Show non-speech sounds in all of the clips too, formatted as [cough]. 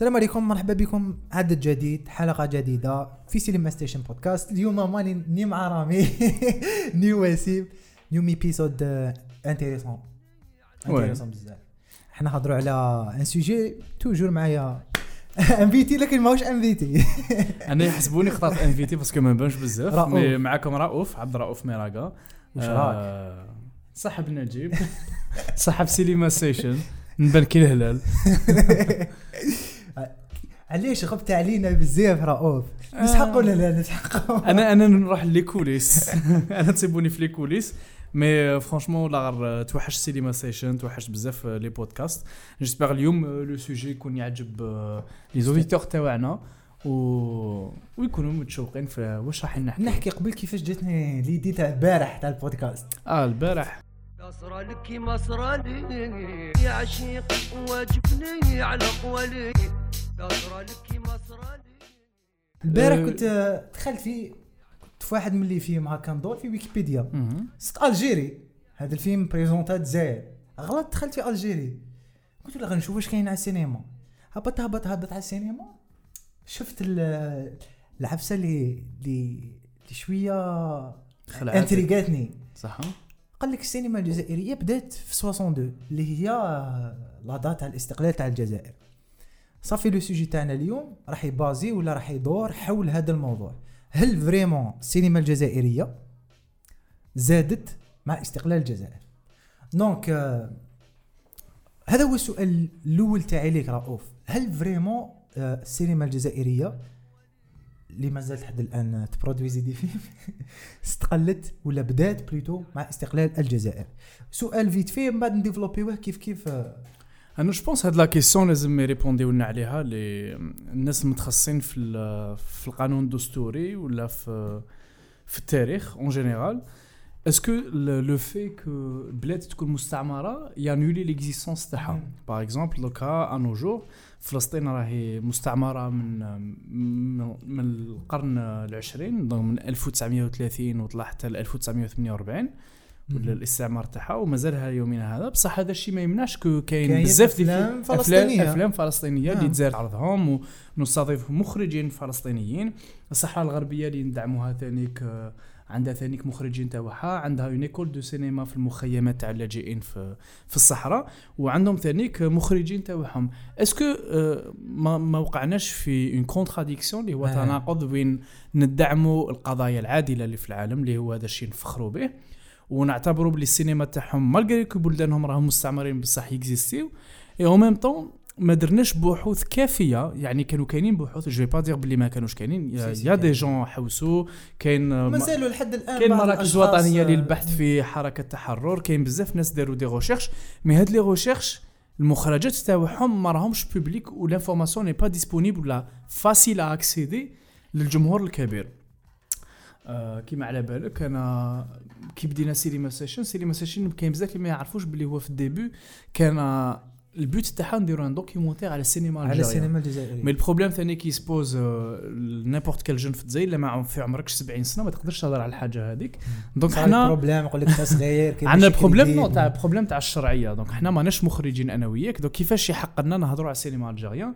السلام عليكم مرحبا بكم. عدد جديد حلقة جديدة في Cinema Station podcast اليوم ماني ni مع رامي. [laughs] ni وسيم. new épisode intéressant intéressant بزاف. حنا نهضروا على un sujet toujours معايا. [laughs] invité لكن ماهوش invité. [laughs] أنا يحسبوني اخترت invité parce que ما نبانش بزاف. رؤوف. mais معكم رؤوف عبد الرؤوف ميراقا. وش آه، صاحب نجيب. صاحب Cinema Station نبان كي الهلال. علاش غبت علينا بزاف رؤوف؟ نسحق ولا لا نسحق [laughs] أنا أنا نروح les coulisses [laughs] أنا تسيبوني في les coulisses mais franchement لا غير توحش Cinema Station توحش بزاف les podcasts j'espère اليوم le sujet يكون يعجب les auditeurs تاعنا و... ويكونوا متشوقين في واش راح نحكي نحكي قبل كيفاش جاتني l'idée تاع البارح تاع البودكاست. آه البارح. نصر لك مصر لي يا عشيق واجبني على قولي البارح أه. كنت آه، دخلت في كنت في واحد من اللي فيهم هكا ندور في ويكيبيديا. صدق ألجيري. هذا الفيلم بريزونتا الجزائر. غلط دخلت في ألجيري. قلت له غنشوف واش كاين على السينما هبط هبط هبط على السينما شفت ال- العفسة اللي اللي شوية خلعات. انتريغاتني صح. قال لك السينما الجزائرية بدات في 62 اللي هي la date تاع الاستقلال تاع الجزائر. صافي le sujet تاعنا اليوم راح يبازي ولا راح يدور حول هذا الموضوع. هل vraiment السينما الجزائرية زادت مع استقلال الجزائر؟ donc آه، هذا هو السؤال الأول تاعي ليك رؤوف. هل vraiment السينما الجزائرية اللي ما زالت لحد الآن تبرودويزي des films [laughs] استقلت ولا بدات plutôt مع استقلال الجزائر؟ سؤال vite fait من بعد نديفلوبيوه كيف كيف آه، أنا je pense هاد لا question لازم يريبونديو لنا عليها لي الناس المتخصصين في في القانون الدستوري ولا في في التاريخ en général est-ce que le fait que بلاد تكون مستعمره يانولي l'existence تاعها. par exemple jusqu'à nos jours فلسطين راهي مستعمره من من, القرن العشرين donc من 1930 وطلع حتى ل 1948 ولا الاستعمار تاعها ومازالها يومنا هذا. بصح هذا الشيء ما يمنعش que كاين بزاف أفلام فلسطينية. أفلام فلسطينية اللي نعم. تزار عرضهم ونستضيف مخرجين فلسطينيين. الصحراء الغربية اللي ندعموها ثانيك آه، عندها ثانيك مخرجين تاعها. عندها une école de cinéma في المخيمات تاع اللاجئين في في الصحراء. وعندهم ثانيك مخرجين تاعهم. est-ce que آه، ما ما وقعناش في une contradiction اللي هو آه. تناقض بين ندعموا القضايا العادلة اللي في العالم اللي هو هذا الشيء نفخروا به؟ ونعتبروا بلي السينما تاعهم malgré que بلدانهم راهم مستعمرين بصح يكزيستيو. اي أو ميم طون ما درناش بحوث كافية. يعني كانوا كاينين بحوث je vais pas dire بلي ما كانوش كاينين. s'il y a des. jeunes حوسوا. كاين مازالوا لحد الآن كاين مراكز وطنية للبحث في حركة التحرر. كاين بزاف ناس داروا des recherches mais هاد les recherches المخرجات تاعهم ما راهمش publiques و l'information n'est pas disponible ولا facile à accéder للجمهور الكبير. آه كيما على بالك أنا كي بدينا Cinema Station؟ Cinema Station كاين بزاف اللي ما يعرفوش بلي هو في ال début. كان ال but تاعها نديرو un documentaire على السينما على السينما الجزائرية. mais ال problème ثاني qui se pose n'importe quel jeune في الجزائر لما عم- في عمرك 70 سنه ما تقدرش تهضر على الحاجة هذيك donc حنا problème يقول لك كاين عندنا problème. notre تاع problème تاع الشرعيه donc حنا ماناش مخرجين أنا وياك donc كيفاش يحق لنا نهضروا على السينما الجزائريه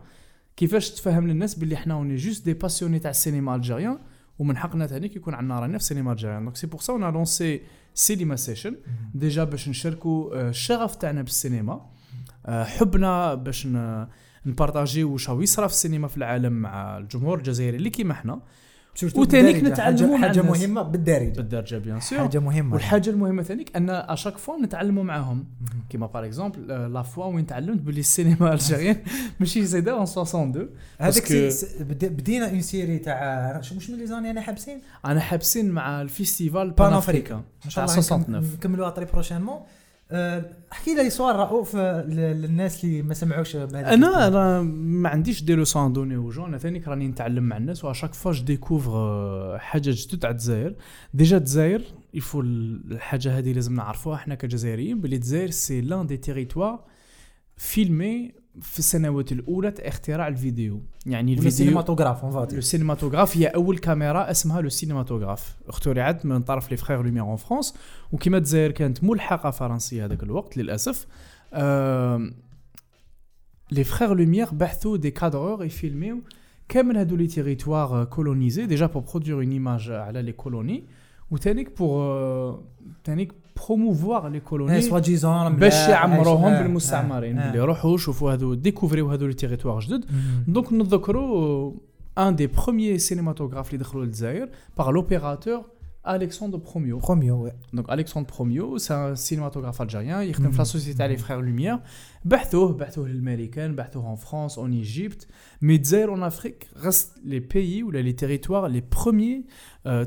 كيفاش تفهم للناس باللي حنا on est juste des passionnés تاع السينما الجزائريه ومن حقنا ثاني يكون عندنا رانا في السينما الجزائريه donc c'est pour ça on a lancé Cinema Station déjà باش نشاركوا آه، الشغف تاعنا بالسينما. آه، حبنا باش نبارطاجيو واش يصرى في السينما في العالم مع الجمهور الجزائري اللي كيما حنا. بالدارجة. نتعلموا حاجة- حاجة الناس. مهمة بالدارجة. بالدرجه bien sûr. حاجة مهمة. والحاجة المهمة ثانيك أن à chaque fois نتعلموا معاهم. كيما par exemple la fois وين تعلمت باللي السينما الجزائريين [laughs] ماشي زايدة en 62 هذاك بدينا une série تاع شو- واش من les années أنا حابسين؟ أنا حابسين مع ال festival pan pan Africa إن شاء الله 69 نكملوها très prochainement احكي لي سؤال رؤوف ل- للناس اللي ما سمعوش أنا أنا ما عنديش des leçons à donner aux gens ثاني راني نتعلم مع الناس و à chaque fois découvre حاجة جدد على الجزائر. déjà الجزائر il faut الحاجة هذه لازم نعرفوها إحنا كجزائريين بلي الجزائر c'est l'un des territoires filmés في السنوات الأولى اختراع الفيديو. يعني الفيديو ال cinématographe en le fait cinématographe هي أول كاميرا اسمها le cinématographe اخترعت من طرف les frères Lumière en France وكما الجزائر كانت ملحقة فرنسية هذاك الوقت للأسف. آم، les frères Lumière بعثوا des cadreurs يفيلميو كامل هادو les territoires colonisés déjà pour produire une image على les colonies وتانيك pour تانيك promouvoir les colonies soit باش يعمروهم بالمستعمرين. اللي يروحوا يشوفوا هادو ديكوفريو هادو les territoires جدد. donc نذكروا un des premiers cinématographes اللي دخلوا للجزائر par l'opérateur الكسندر بروميو بروميو oui. donc الكسندر بروميو c'est un cinématographe algérien يخدم مم. في la société تاع les frères Lumière بعثوه بعثوه للامريكان بعثوه en France en Égypte mais الجزائر en Afrique reste le pays ولا le territoire le premier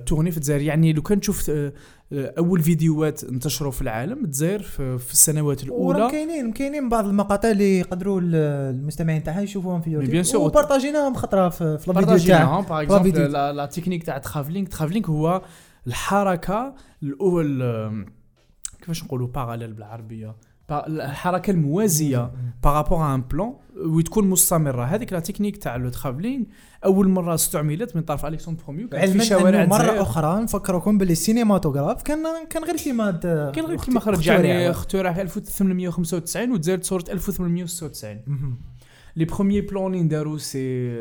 tourné في الجزائر يعني لو كان تشوف آه، آه، أول فيديوهات انتشروا في العالم الجزائر في في السنوات الأولى. كاينين كاينين بعض المقاطع اللي يقدروا ال- المستمعين تاعها يشوفوهم في يوتيوب sûr. وبارطاجيناهم خطرة في في الفيديو تاعها. par exemple la technique تاع travelling travelling هو الحركة الأول كيفاش نقولوا parallèle بالعربية با- الحركة الموازية par rapport un plan وتكون مستمرة هذيك la technique تاع le travelling أول مرة استعملت من طرف الكسندر بروميو في شوارع مرة. أخرى نفكركم باللي ال cinématographe كان كان غير كيما كان غير كيما خرج. يعني اخترع في 1895 وتزاد صورة 1896 مهم. les premiers plans اللي داروا c'est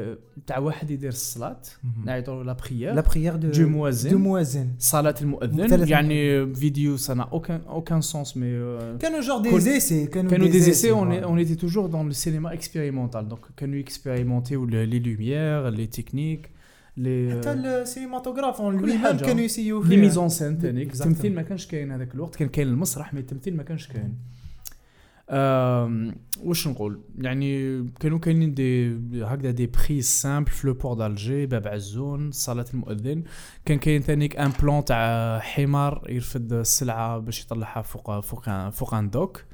تاع واحد يدير الصلاة. نعيطوا la prière la prière du du مؤذن. du مؤذن صلاة المؤذن يعني فيديو n'a aucun aucun sens mais euh, كانوا juste des essais كانوا كانوا voilà. est- on était toujours dans le cinéma expérimental donc كانوا يكسبيريمونتيو les lumières les techniques les حتى ال cinématographe en كل حاجة. كانوا يسيو les فيه mise en scène Exactement. التمثيل ما كانش كاين هذاك الوقت كان كاين المسرح mais التمثيل ما كانش كاين واش نقول؟ يعني كانوا كاينين des هكذا des prises simples في le port d'Alger باب عزون صلاة المؤذن. كان كاين تانيك un plan تاع حمار يرفد السلعة باش يطلعها فوق فوق فوق en donc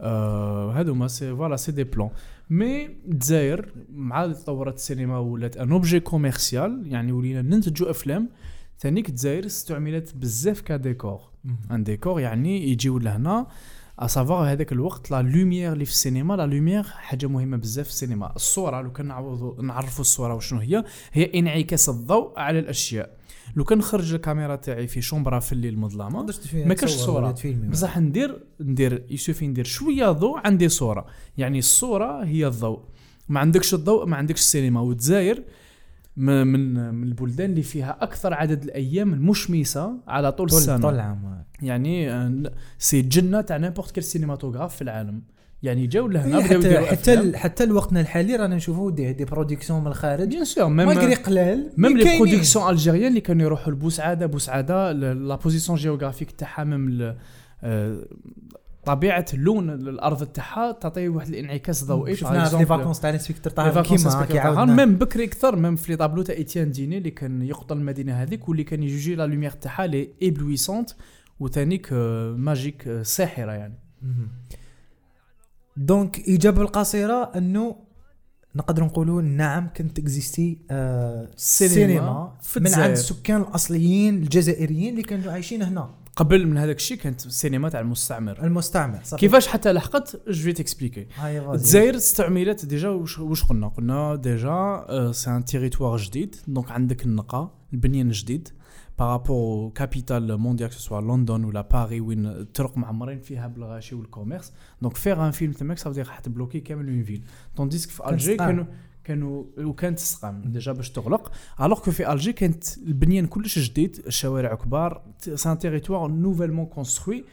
آه، هادو mais c'est voilà c'est des plans mais الجزائر مع تطورات السينما ولات un objet commercial يعني ولينا ننتجوا أفلام. ثانيك الجزائر استعملت بزاف كديكور. ان ديكور يعني يجيو لهنا. اسافوار هذاك الوقت لا لوميير اللي في السينما لا لوميير حاجة مهمة بزاف في السينما. الصورة لو كان نعرفوا الصورة وشنو هي هي انعكاس الضوء على الأشياء. لو كان نخرج الكاميرا تاعي في شومبرا في الليل مظلمة ما كاش صورة. بصح ندير ندير يسوفي ندير شوية ضوء عندي صورة. يعني الصورة هي الضوء. ما عندكش الضوء ما عندكش السينما. والجزائر م- من من البلدان اللي فيها أكثر عدد الأيام المشمسة على طول طول السنة. طول العام يعني آه، c'est جنة تاع n'importe quel cinématographe في العالم. يعني جاو لهنا إيه، حتى حتى حتى لوقتنا الحالي رانا نشوفوا des des productions من الخارج. bien sûr malgré même قلال. même mais les. productions algériennes اللي كانوا يروحوا لبوسعادة بوسعادة la position géographique تاعها même طبيعة اللون الأرض تاعها تعطي واحد الانعكاس ضوئي. شفنا في les vacances تاع l'inspecteur vacances كيما كيعاودنا même بكري أكثر même في les tableaux تاع ايتيان ديني اللي كان يقتل المدينة هذيك واللي كان يجوجي la lumière تاعها elle est éblouissante وثانيك آه، magique ساحرة يعني. donc الاجابه القصيرة أنه نقدر نقولوا نعم كانت existait آه سينما في من عند. السكان الأصليين الجزائريين اللي كانوا عايشين هنا. قبل من هذاك الشيء كانت السينما تاع المستعمر. المستعمر صافي. كيفاش حتى لحقت je t'expliquerai. الجزائر استعملت déjà واش واش قلنا؟ قلنا déjà c'est un territoire جديد. donc عندك النقا البنيان جديد. par rapport capitales mondiales soit لندن ولا باري وين الطرق معمرين فيها بالغاشي و ال commerce. donc faire un film تماك صافي حتبلوكي كامل une ville tandis que في Alger. كانوا كانوا وكانت تسقام déjà باش تغلق. alors que في Alger كانت البنيان كلش جديد الشوارع كبار c'est un territoire nouvellement construit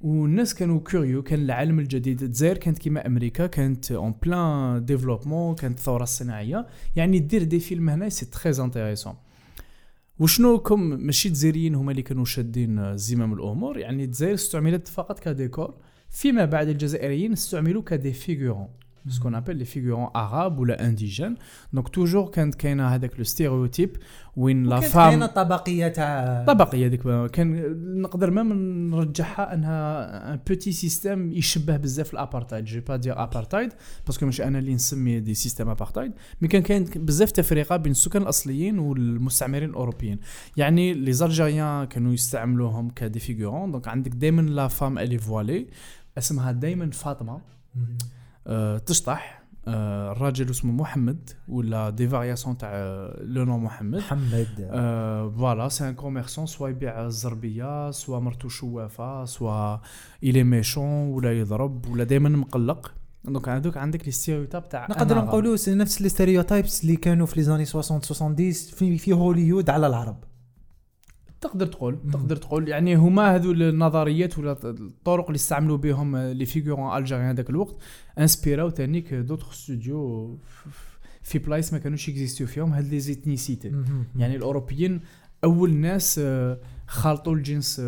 والناس كانوا curieux كان العالم الجديد الجزائر كانت كيما أمريكا كانت en plein développement كانت الثورة الصناعية. يعني دير des films هنا c'est très intéressant وشنو كم ماشي الجزائريين هما اللي كانوا شادين زمام الأمور؟ يعني الجزائر استعملت فقط كديكور. فيما بعد الجزائريين استعملوا ك des figurants. ce qu'on appelle les figurants arabes ولا indigènes donc toujours كانت كاينة هذاك le stéréotype وين لا وكانت femme كاينة طبقيه تاع طبقيه هذيك كان نقدر ما نرجعها أنها un petit système يشبه بزاف l'apartheid je vais pas dire apartheid parce que ماشي أنا اللي نسمي des systèmes apartheid mais كان كاين بزاف تفرقة بين السكان الأصليين والمستعمرين الأوروبيين. يعني les Algériens كانوا يستعملوهم ك des figurants donc عندك دائما la femme elle est voilée اسمها دائما فاطمة. أه تشطح أه الراجل اسمه محمد ولا des variations تاع le nom محمد. محمد. voilà, c'est un commerçant, soit يبيع الزربية سوا مرتو شوافة soit il est méchant ولا يضرب ولا دائما مقلق. donc هذوك عندك les stéréotypes تاع نقدر. نقولوا c'est نفس les stéréotypes اللي كانوا في les années 60 70 في في هوليوود على العرب. تقدر تقول. تقدر تقول. يعني هما هذو النظريات ولا الطرق اللي استعملوا بهم les figurants algériens هذاك الوقت انسبيراو تانيك d'autres studios في بلايص ما كانوش يكزيستيو فيهم هاد les ethnicités. يعني الأوروبيين أول ناس آه، خالطوا الجنس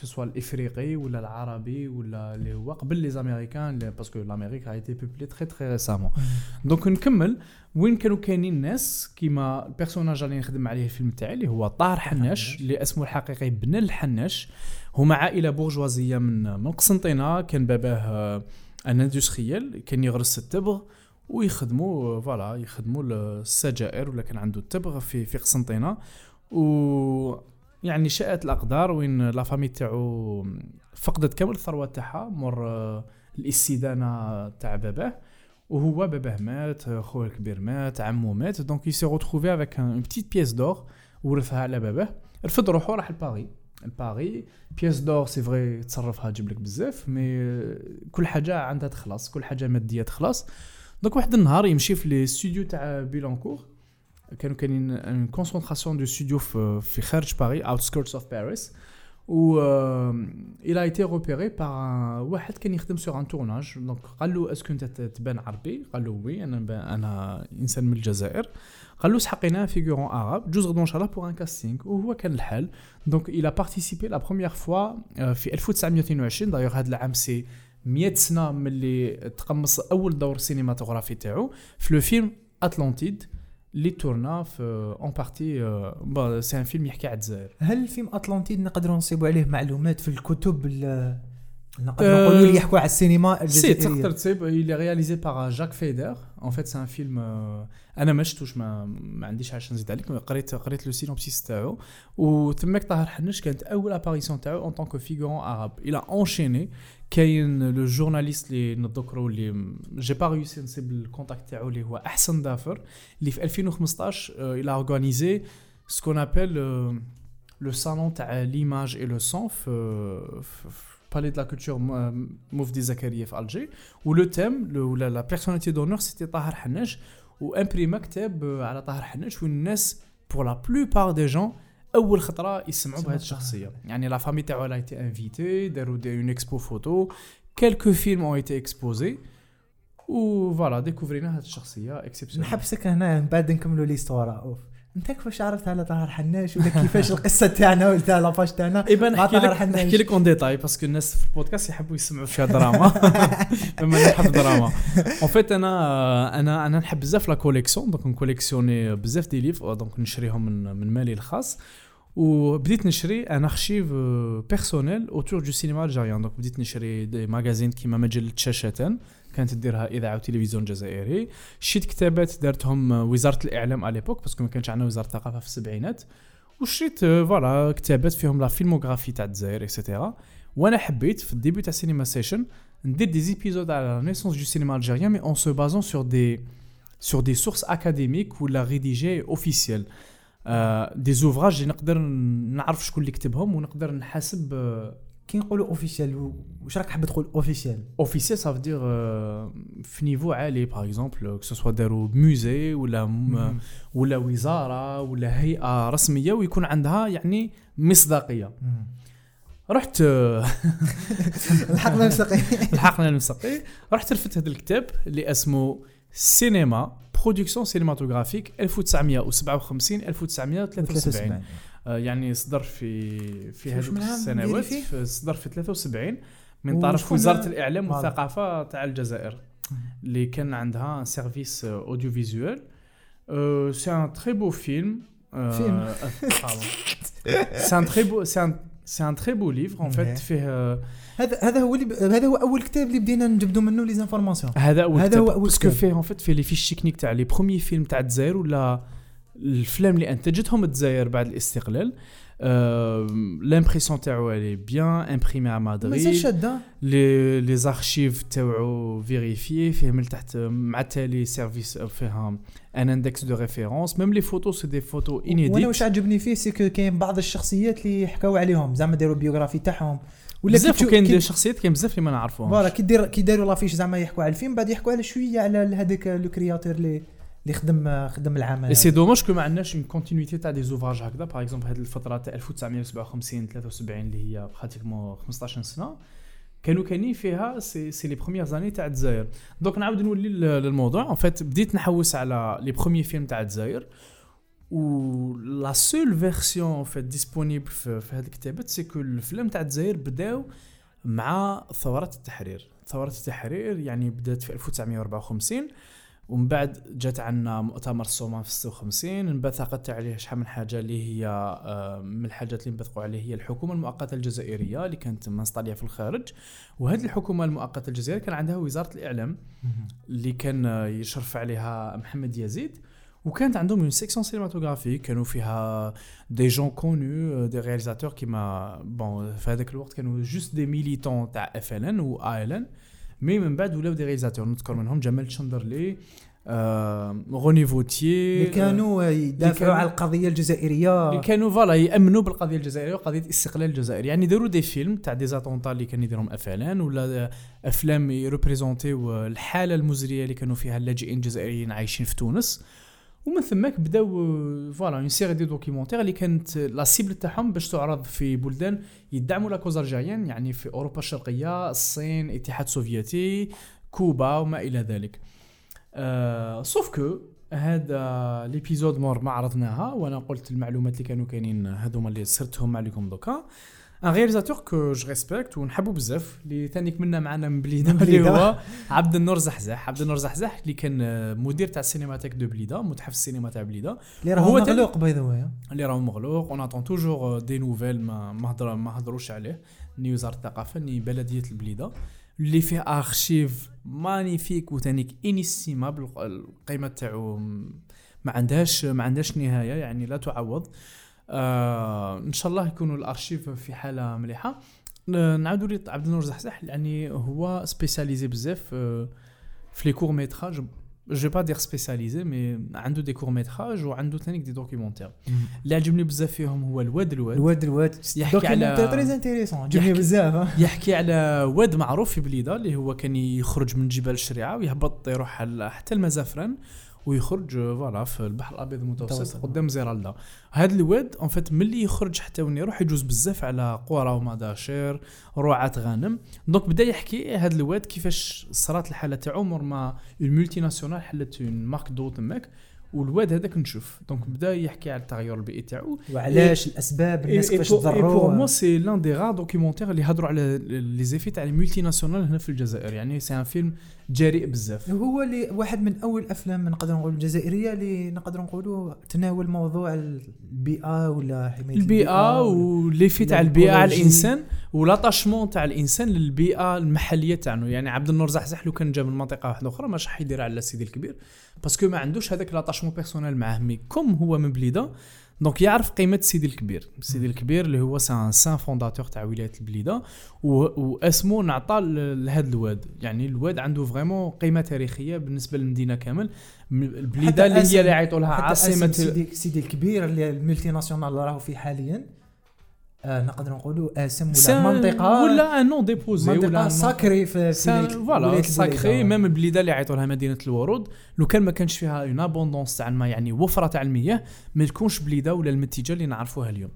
que ce soit الإفريقي ولا العربي ولا اللي هو قبل les Américains parce que l'Amérique a été peuplée très très récemment donc نكمل. وين كانوا كاينين ناس كيما ال personnage اللي نخدم عليه الفيلم تاعي اللي هو طاهر حناش اللي اسمه الحقيقي بن الحناش. هما عائلة بورجوازيه من من قسنطينه كان باباه آه، un industriel كان يغرس التبغ ويخدموا voilà يخدموا السجائر ولا كان عنده التبغ في في قسنطينة. و يعني شاءت الأقدار وين la famille تاعو فقدت كامل الثروة تاعها مور آه، الاستدانة تاع باباه. وهو باباه مات خوه الكبير مات عمو مات. donc il s'est retrouvé avec une petite pièce d'or ورثها على باباه. رفد روحو راح ل Paris ل Paris pièce d'or c'est vrai تصرفها تجيب لك بزاف mais كل حاجة عندها تخلص كل حاجة مادية تخلص. donc واحد النهار يمشي في les studios تاع Billancourt كانوا كاينين une concentration de studios في في خارج باريس outskirts of Paris و il a été repéré par un واحد كان يخدم sur un tournage donc قال له est-ce que انت تبان عربي قال له oui أنا ب- أنا انسان من الجزائر قال له سحقنا figurants عرب جوز غدوه ان شاء الله pour un casting وهو كان الحال donc il a participé la première fois آه، في 1922 دايوغ هذا العام c'est 100 سنه ملي تقمص اول دور cinématographique تاعو في le film L'Atlantide اللي تورنا في en partie c'est un film يحكي على الجزائر هل فيلم L'Atlantide نقدروا نصيبوا عليه معلومات في الكتب ال- نقدر نقولوا اللي يحكوا على السينما سي الجزائريه تقدر تصيب il est réalisé par Jacques Feyder en fait c'est un film euh, أنا ما شفتوش ما, ما عنديش علاش نزيد عليك قريت قريت le synopsis تاعو وتماك طاهر حنش كانت اول apparition تاعو en tant que figurant عرب a enchaîné. كاين le journaliste اللي نتذكروا اللي j'ai pas réussi نصيب ال contact تاعو اللي هو احسن دافر اللي في 2015 euh, il a organisé ce qu'on appelle euh, le salon تاع le son في في- في Palais de la Culture Moufdi Zakaria في Alger و le thème ولا la personnalité d'honneur c'était طاهر حناش و imprima كتاب على طاهر حناش والناس pour la plupart des gens اول خطره يسمعوا سمعوا بهذه الشخصيه يعني la famille تاعو elle a été invitée داروا des, une expo photo quelques films ont été exposés و voilà découvr ينا هذه الشخصيه exceptionnelle نحبسك هنا من بعد نكملوا l'histoire أوف. انت كيفاش عرفت على طاهر حناش؟ ولا كيفاش القصة تاعنا ولا تاع la page تاعنا؟ eh ben نحكي لك. نحكي لك un détail parce que الناس في البودكاست يحبوا يسمعوا فيها دراما. بما نحب دراما en fait أنا أنا أنا نحب بزاف la collection donc ن collectionner بزاف des livres donc نشريهم من من مالي الخاص. وبديت نشري un archive personnel autour du cinéma algérien donc بديت نشري des magazines كيما مجلة شاشتان كانت ديرها إذاعة وتلفزيون جزائري. شريت كتابات دارتهم وزارة الإعلام à l'époque parce que ما كانش عندنا وزارة الثقافة في السبعينات. وشريت آه، voilà كتابات فيهم la filmographie تاع الجزائر et cetera وأنا حبيت في ال début تاع Cinéma Session ندير des épisodes على la naissance du cinéma algérien mais en se basant sur des sur des sources académiques ولا rédigées officielles des ouvrages اللي نقدر نعرف شكون اللي كتبهم ونقدر نحاسب كي نقولوا officiel واش راك حاب تقول officiel officiel ça veut dire في niveau عالي. par exemple que ce soit داروا musée ولا م- ولا وزارة ولا هيئة رسمية ويكون عندها يعني مصداقية. رحت الحق نفسقي لحقنا المسقي رحت رفدت هذا الكتاب اللي اسمه Cinéma production cinématographique 1957 1973 آه، يعني صدر في في عام السنوات صدر في 73 من طرف وزارة الإعلام. والثقافة تاع الجزائر اللي كان عندها service audiovisuel c'est un très beau film فيلم. c'est un très beau c'est un c'est un très beau livre. fait فيه آه، هذا هذا هو اللي هذا هو أول كتاب اللي بدينا نجبدوا منه les informations هذا أول هذا هو أول parce que. فيه en fait فيه les fiches techniques تاع les premiers films تاع الجزائر ولا الافلام اللي أنتجتهم الجزائر بعد الاستقلال. l'impression تاعو elle est bien imprimée على مازال مدريد شادة. les les archives تاعو vérifiées فيه من تحت مع التالي service فيها un index de références même les photos c'est des photos وأنا واش inédites عجبني فيه c'est que كاين بعض الشخصيات اللي حكاو عليهم. زعما داروا biographie تاعهم. ولا بزاف كي- دي شخصيات كاين بزاف اللي ما نعرفوهمش. voilà كي دير كي داروا la fiche زعما يحكوا على الفيلم بعد يحكوا على شوية على هذاك le créateur اللي اللي خدم خدم العمل c'est dommage que ما عندناش une continuité تاع des ouvrages هكذا. par exemple هذه الفترة تاع 1957 73 اللي هي pratiquement 15 سنة. كانوا كاينين فيها c'est c'est les premières années تاع الجزائر. donc نعاود نولي لل- للموضوع. en fait بديت نحوس على les premiers films تاع الجزائر. و la seule version en fait disponible في, في هذه الكتابات c'est que الفيلم تاع الجزائر بداو مع ثورة التحرير. ثورة التحرير يعني بدات في 1954 ومن بعد جات عنا مؤتمر الصومام في 56 انبثقت عليه شحال من حاجة اللي هي آه، من الحاجات اللي انبثقوا عليه هي الحكومة المؤقتة الجزائرية اللي كانت منسطاليه في الخارج. وهذه الحكومة المؤقتة الجزائرية كان عندها وزارة الإعلام اللي كان آه، يشرف عليها محمد يزيد. وكانت عندهم une section cinématographique كانوا فيها des gens connus des réalisateurs كيما bon في هذاك الوقت كانوا juste des militants تاع FLN و ALN mais من بعد ولاو des réalisateurs نذكر منهم جمال تشندرلي آه، René Vautier اللي كانوا يدافعوا على القضية الجزائريه اللي كانوا voilà يامنوا بالقضية الجزائريه وقضيه الاستقلال الجزائري يعني داروا des films تاع des attentats اللي كانوا يديرهم FLN ولا افلام ي représentiو الحاله المزريه اللي كانوا فيها اللاجئين الجزائريين عايشين في تونس ومن ثماك بداو voilà une série de documentaires اللي كانت la cible تاعهم باش تعرض في بلدان يدعموا la cause algérienne يعني في أوروبا الشرقية الصين الاتحاد السوفيتي كوبا وما إلى ذلك. آه sauf que هذا l'épisode مور ما عرضناها وأنا قلت المعلومات اللي كانوا كاينين هذوما اللي سرتهم عليكم دوكا. un réalisateur que je respecte ونحبو بزاف اللي ثاني كملنا معنا من بليده اللي. هو عبد النور زحزح عبد النور زحزح اللي كان مدير تاع ال cinémathèque de بليده متحف السينما تاع بليده اللي هو راهو مغلوق باي ذا اللي راهو مغلوق on attend toujours des nouvelles ما ما هضر ما هضروش عليه ni وزاره الثقافه ni بلديه البليده اللي فيه ارشيف magnifique وتانيك inestimable القيمه تاعو ما عندهاش ما عندهاش نهايه يعني لا تعوض آه إن شاء الله يكونوا الأرشيف في حالة مليحة. نعاودوا لي عبد النور زحزح يعني هو spécialisé بزاف آه، في les courts-métrages je vais pas dire spécialisé mais عنده des courts-métrages وعنده ثاني des documentaires اللي عجبني بزاف فيهم هو الواد الواد. الواد الواد. يحكي على- très intéressant عجبني يحكي- بزاف. يحكي على واد معروف في بليده اللي هو كان يخرج من جبال الشريعة ويهبط يروح حتى المزافران. ويخرج voilà في البحر الأبيض المتوسط متوسط. قدام زرالدة. هذا الواد en fait ملي يخرج حتى وين يروح يجوز بزاف على قرى ومداشر رعاة غنم donc بدأ يحكي هذا الواد كيفاش صرات الحالة تاعو. مور ما une multinationale حلت une marque d'eau تماك والواد هذاك نشوف. donc بدأ يحكي على التغير البيئي تاعو. وعلاش الأسباب الناس كيفاش pour moi تضروا c'est l'un des rares documentaires اللي هضروا على les effets تاع ال multinationale هنا في الجزائر. يعني c'est un film جريء بزاف. هو اللي واحد من أول الافلام نقدر نقول الجزائريه اللي نقدر نقولوا تناول موضوع البيئة ولا حماية البيئة ولا- و les effets تاع البيئة على. الإنسان و l'attachement تاع الإنسان للبيئة المحلية تاعنا يعني عبد النور زحزح لو كان جا من منطقة واحدة أخرى مش راح يدير على سيدي الكبير. parce que ما عندوش هذاك l'attachement personnel معاه. mais comme هو من بليدة donc يعرف قيمه سيدي الكبير سيدي الكبير اللي هو saint saint fondateur تاع ولايه البليده واسمه نعطى لهذا الواد يعني الواد عنده vraiment قيمة تاريخية بالنسبة للمدينة كامل. البليده اللي هي اللي يعيطوا لها عاصمة سيدي, سيدي الكبير اللي ال multinationale اللي راهو فيه حاليا. آه نقدر نقولوا اسم ولا saint- منطقه ولا nom déposé ولا un nom- sacré في, voilà sacré. même البليده اللي يعيطوا لها مدينة الورود. لو كان ما كانش فيها une abondance تاع الماء يعني وفرة تاع المياه ما تكونش بليدة ولا المتيجه اللي نعرفوها اليوم.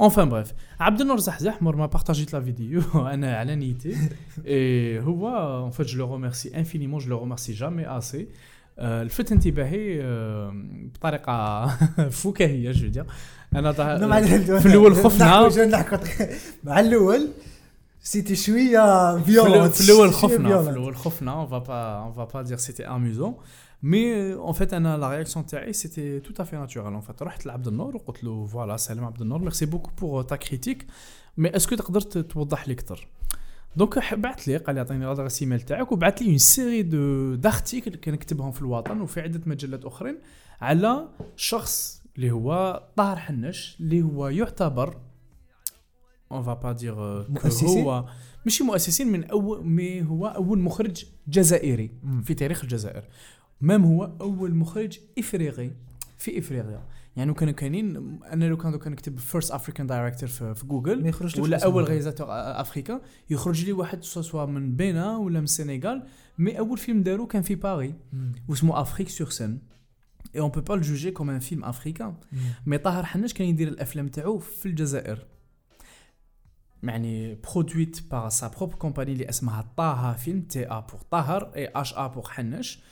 enfin bref عبد النور زحزح مور ما partagيت la vidéo أنا على نيتي. اي هو en fait je le remercie infiniment je le remercie jamais assez لفت انتباهي آه، بطريقة [laughs] فكاهية je dirais أنا في الأول خفنا. مع الأول c'était شوية في الأول- violente في الأول خفنا في الأول خفنا. on va pas on va pas dire c'était amusant mais en fait أنا la réaction تاعي c'était tout à fait naturel en fait رحت لعبد النور وقلت له voilà سلام عبد النور. merci beaucoup pour ta critique mais est-ce que تقدر توضح لي أكثر donc ح- بعث لي قال لي أعطيني l'adresse email تاعك وبعث لي une série de d'articles كان كتبهم في الوطن وفي عدة مجلات أخرين على شخص اللي هو طاهر حناش اللي هو يعتبر on va pas dire؟ هو ماشي مؤسسين من اول mais هو أول مخرج جزائري. في تاريخ الجزائر même هو أول مخرج إفريقي في إفريقيا يعني كانوا كاينين أنا لو كان دوكا نكتب first African director في, في ما جوجل يخرجلكش ولا. أول réalisateur africain يخرج لي واحد سوا سوا من بينا ولا من السنغال mais أول فيلم دارو كان في باري. واسمه Afrique sur Seine et on peut pas le juger comme un film africain. mais طاهر حناش كان يدير الأفلام تاعو في الجزائر يعني produite par sa propre compagnie اللي اسمها Taha Film T A pour طاهر et H A pour حناش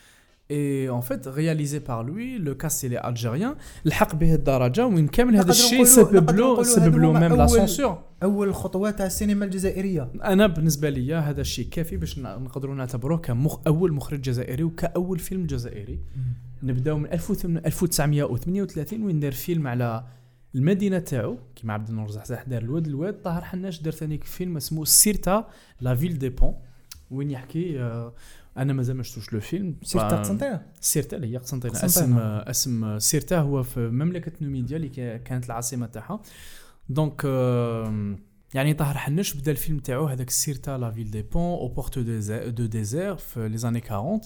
et en fait réalisé par lui le cast اللي algérien لحق به الدرجه وين كامل هذا الشيء سبب له سبب له même la censure اول خطوات تاع السينما الجزائريه أنا بالنسبة لي هذا الشيء كافي باش نقدروا نعتبروه كمخ أول مخرج جزائري وكأول فيلم جزائري. نبدأو من 1938 وين دار فيلم على المدينة تاعو. كيما عبد النور زحزح دار الواد الواد طاهر حناش دار ثاني فيلم اسمه Cirta la ville des ponts. وين يحكي آه، أنا مازال ما شفتوش le film. سيرتا قسنطينه سيرتا اللي هي قسنطينه. اسم اسم سيرتا هو في مملكة نوميديا اللي كا- كانت العاصمة تاعها. donc آه، يعني طاهر حناش بدأ الفيلم تاعو هذاك Cirta la ville des ponts أو portes du du désert في les années 40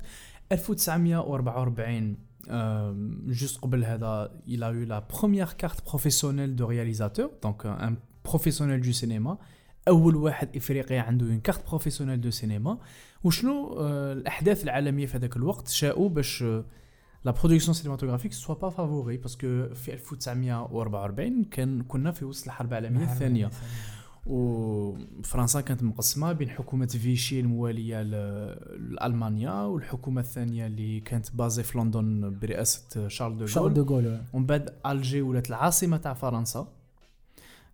1944 juste قبل هذا il a eu la première carte professionnelle de réalisateur. Donc un professionnel du cinéma. أول واحد إفريقي عنده une carte professionnelle de cinéma. وشنو آه، الأحداث العالمية في هذاك الوقت شاءوا باش la production cinématographique soit pas favorisée parce que في 1944 كان كنا في وسط الحرب العالمية الثانية. وفرنسا كانت مقسمة بين حكومة فيشي الموالية لألمانيا والحكومة الثانية اللي كانت basée في لندن برئاسة شارل دو شارل غول. دو غول ومن بعد ألجي ولات العاصمة تاع فرنسا.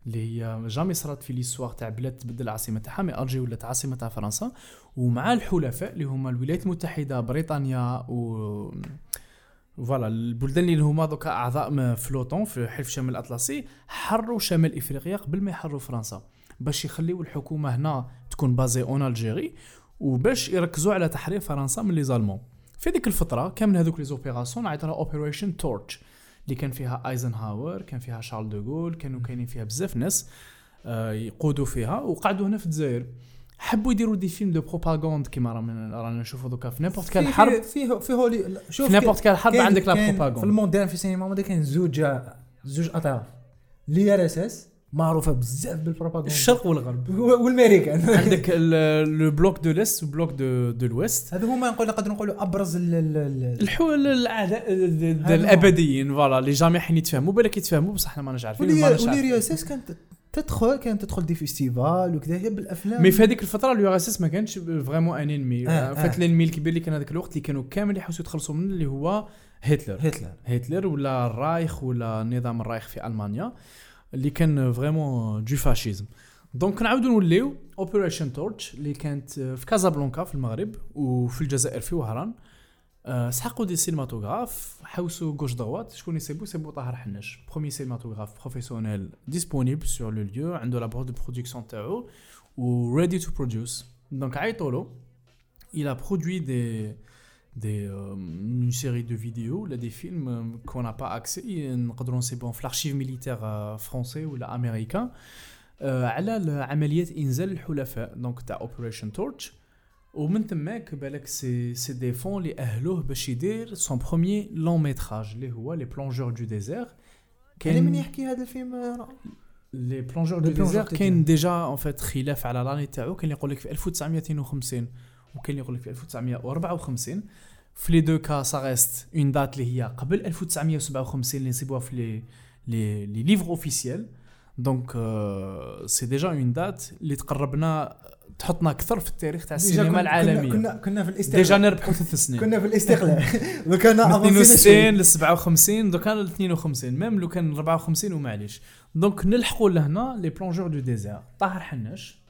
اللي هي jamais صرات في l'histoire تاع بلاد تبدل العاصمه تاعها mais Alger ولات عاصمة تاع فرنسا. ومع الحلفاء اللي هما الولايات المتحدة بريطانيا و voilà البلدان اللي هما دوكا أعضاء في l'OTAN في حلف شمال الاطلسي حرروا شمال إفريقيا قبل ما يحرروا فرنسا. باش يخليو الحكومة هنا تكون basée en Algérie وباش يركزوا على تحرير فرنسا من les Allemands. في ديك الفترة كان من هذوك les opérations عيطوها Operation Torch اللي كان فيها ايزنهاور كان فيها شارل دو غول كانوا كاينين فيها بزاف ناس آه، يقودوا فيها وقعدوا هنا في الجزائر. حبوا يديروا des films de propagande كيما رانا رانا نشوفوا دوكا في n'importe quelle حرب. في في هولي شوف في n'importe quelle حرب عندك la كاين في propagande mondiale في السينما كاين زوج زوج أطراف. l'URSS معروفة بزاف بالبروباغندا. الشرق والغرب. [laughs] والامريكان عندك le bloc de l'Est و bloc de de l'Ouest. هذا هما نقول نقدر نقولوا أبرز ال- ال- ال- الحول الأعداء. الأبديين. voilà اللي jamais حين يتفاهموا بالك يتفاهموا بصح إحنا ماناش عارفين ولي S كانت تدخل كانت تدخل des festivals وكذا هي بالأفلام. mais في هذيك الفترة l'US S ما كانش vraiment un ennemi آه، فات آه. l'ennemi الكبير اللي كان هذاك الوقت اللي كانوا كامل يحوسوا يتخلصوا منه اللي هو هتلر. هتلر. هتلر ولا الرايخ ولا النظام الرايخ في ألمانيا. اللي كان vraiment du fascisme. donc نعاودوا نوليو Operation Torch اللي كانت في كازابلانكا في المغرب وفي الجزائر في وهران. أه، سحقوا des cinématographes حوسوا gauche droite شكون يسيبوا يسيبوا طاهر حناش. premier cinématographe professionnel disponible sur le lieu عنده la de production تاعو و ready to produce donc il a produit des des euh, une série de vidéos là des films euh, qu'on n'a pas accès نقدروا نسيبوهم في l'archive militaire euh, français ولا امريكان آه، على ال- عمليات انزال الحلفاء donc تاع Operation Torch ومن تماك بالك c'est c'est des fonds اللي اهلوه باش يدير son premier long métrage اللي هو les plongeurs du désert كاين من يحكي هذا الفيلم آه، لي بلونجور Les دو plongeurs ديزير du كاين désert. ديجا اون فيت خلاف على l'année تاعو كاين اللي يقول لك في 1952 وكاين اللي يقول لك في 1954 في les deux cas ça reste une date اللي هي قبل 1957 اللي نسيبوها في les les les livres officiels donc c'est déjà une date اللي تقربنا تحطنا أكثر في التاريخ تاع السينما العالمية. كنا كنا في الاستقلال. déjà نربحوا ثلاث سنين. كنا في الاستقلال. [laughs] من افونسينا 62 شوي. ل 57 دوكا ل 52 même لو كان 54 ومعليش donc نلحقوا لهنا les plongeurs du désert طاهر حناش.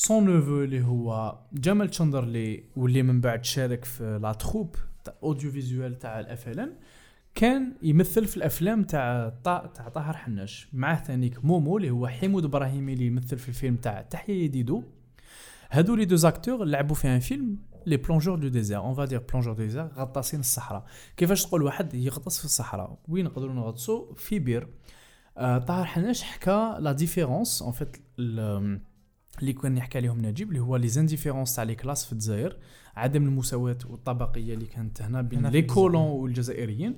son neveu اللي هو جمال تشندرلي واللي من بعد شارك في la troupe audiovisuelle تاع ال FLN كان يمثل في الأفلام تاع تاع طاهر حناش. معاه ثانيك مومو اللي هو حمود إبراهيمي اللي يمثل في الفيلم تاع تحيا يديدو. هادو les deux acteurs لعبوا في un film les plongeurs du désert. on va dire plongeurs du désert غطاسين الصحراء كيفاش تقول واحد يغطس في الصحراء؟ وين نقدروا نغطسوا في بير. آه طاهر حناش حكى la différence en fait اللي كان يحكي عليهم نجيب اللي هو les indifférences تاع les classes في الجزائر عدم المساواة والطبقية اللي كانت هنا بين les. colons والجزائريين.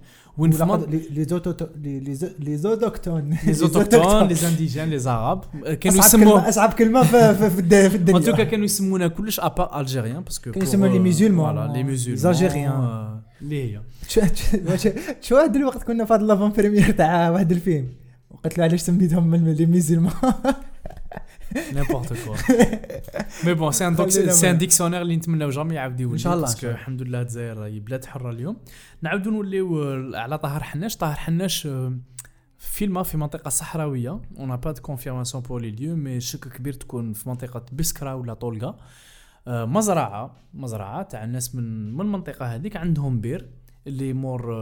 قد- les auto- les les au- les autochtones les indigènes les Arabes كانوا يسموا أصعب كلمة في, في, في, الد- في en tout cas الدنيا [laughs] كانوا يسمونا كلش à part Algériens parce que كانوا يسموا les musulmans. les musulmans Algériens. اللي هي شو- هاد الوقت كنا في هاد l'avant-première تاع واحد الفيلم. وقلت له علاش سميتهم les musulmans [laughs] n'importe quoi mais bon c'est un c'est un. dictionnaire اللي نتمناو jamais يعاود يولي إن شاء الله، parce que. الحمد لله الجزائر هي بلاد حره اليوم نعاودو نوليو على طاهر حناش طاهر حناش فيلم في منطقة صحراوية on n'a pas de confirmation pour les lieux mais شك كبير تكون في منطقة بسكرا ولا طولقة مزرعة مزرعة تاع الناس من من المنطقة هذيك عندهم بير اللي مور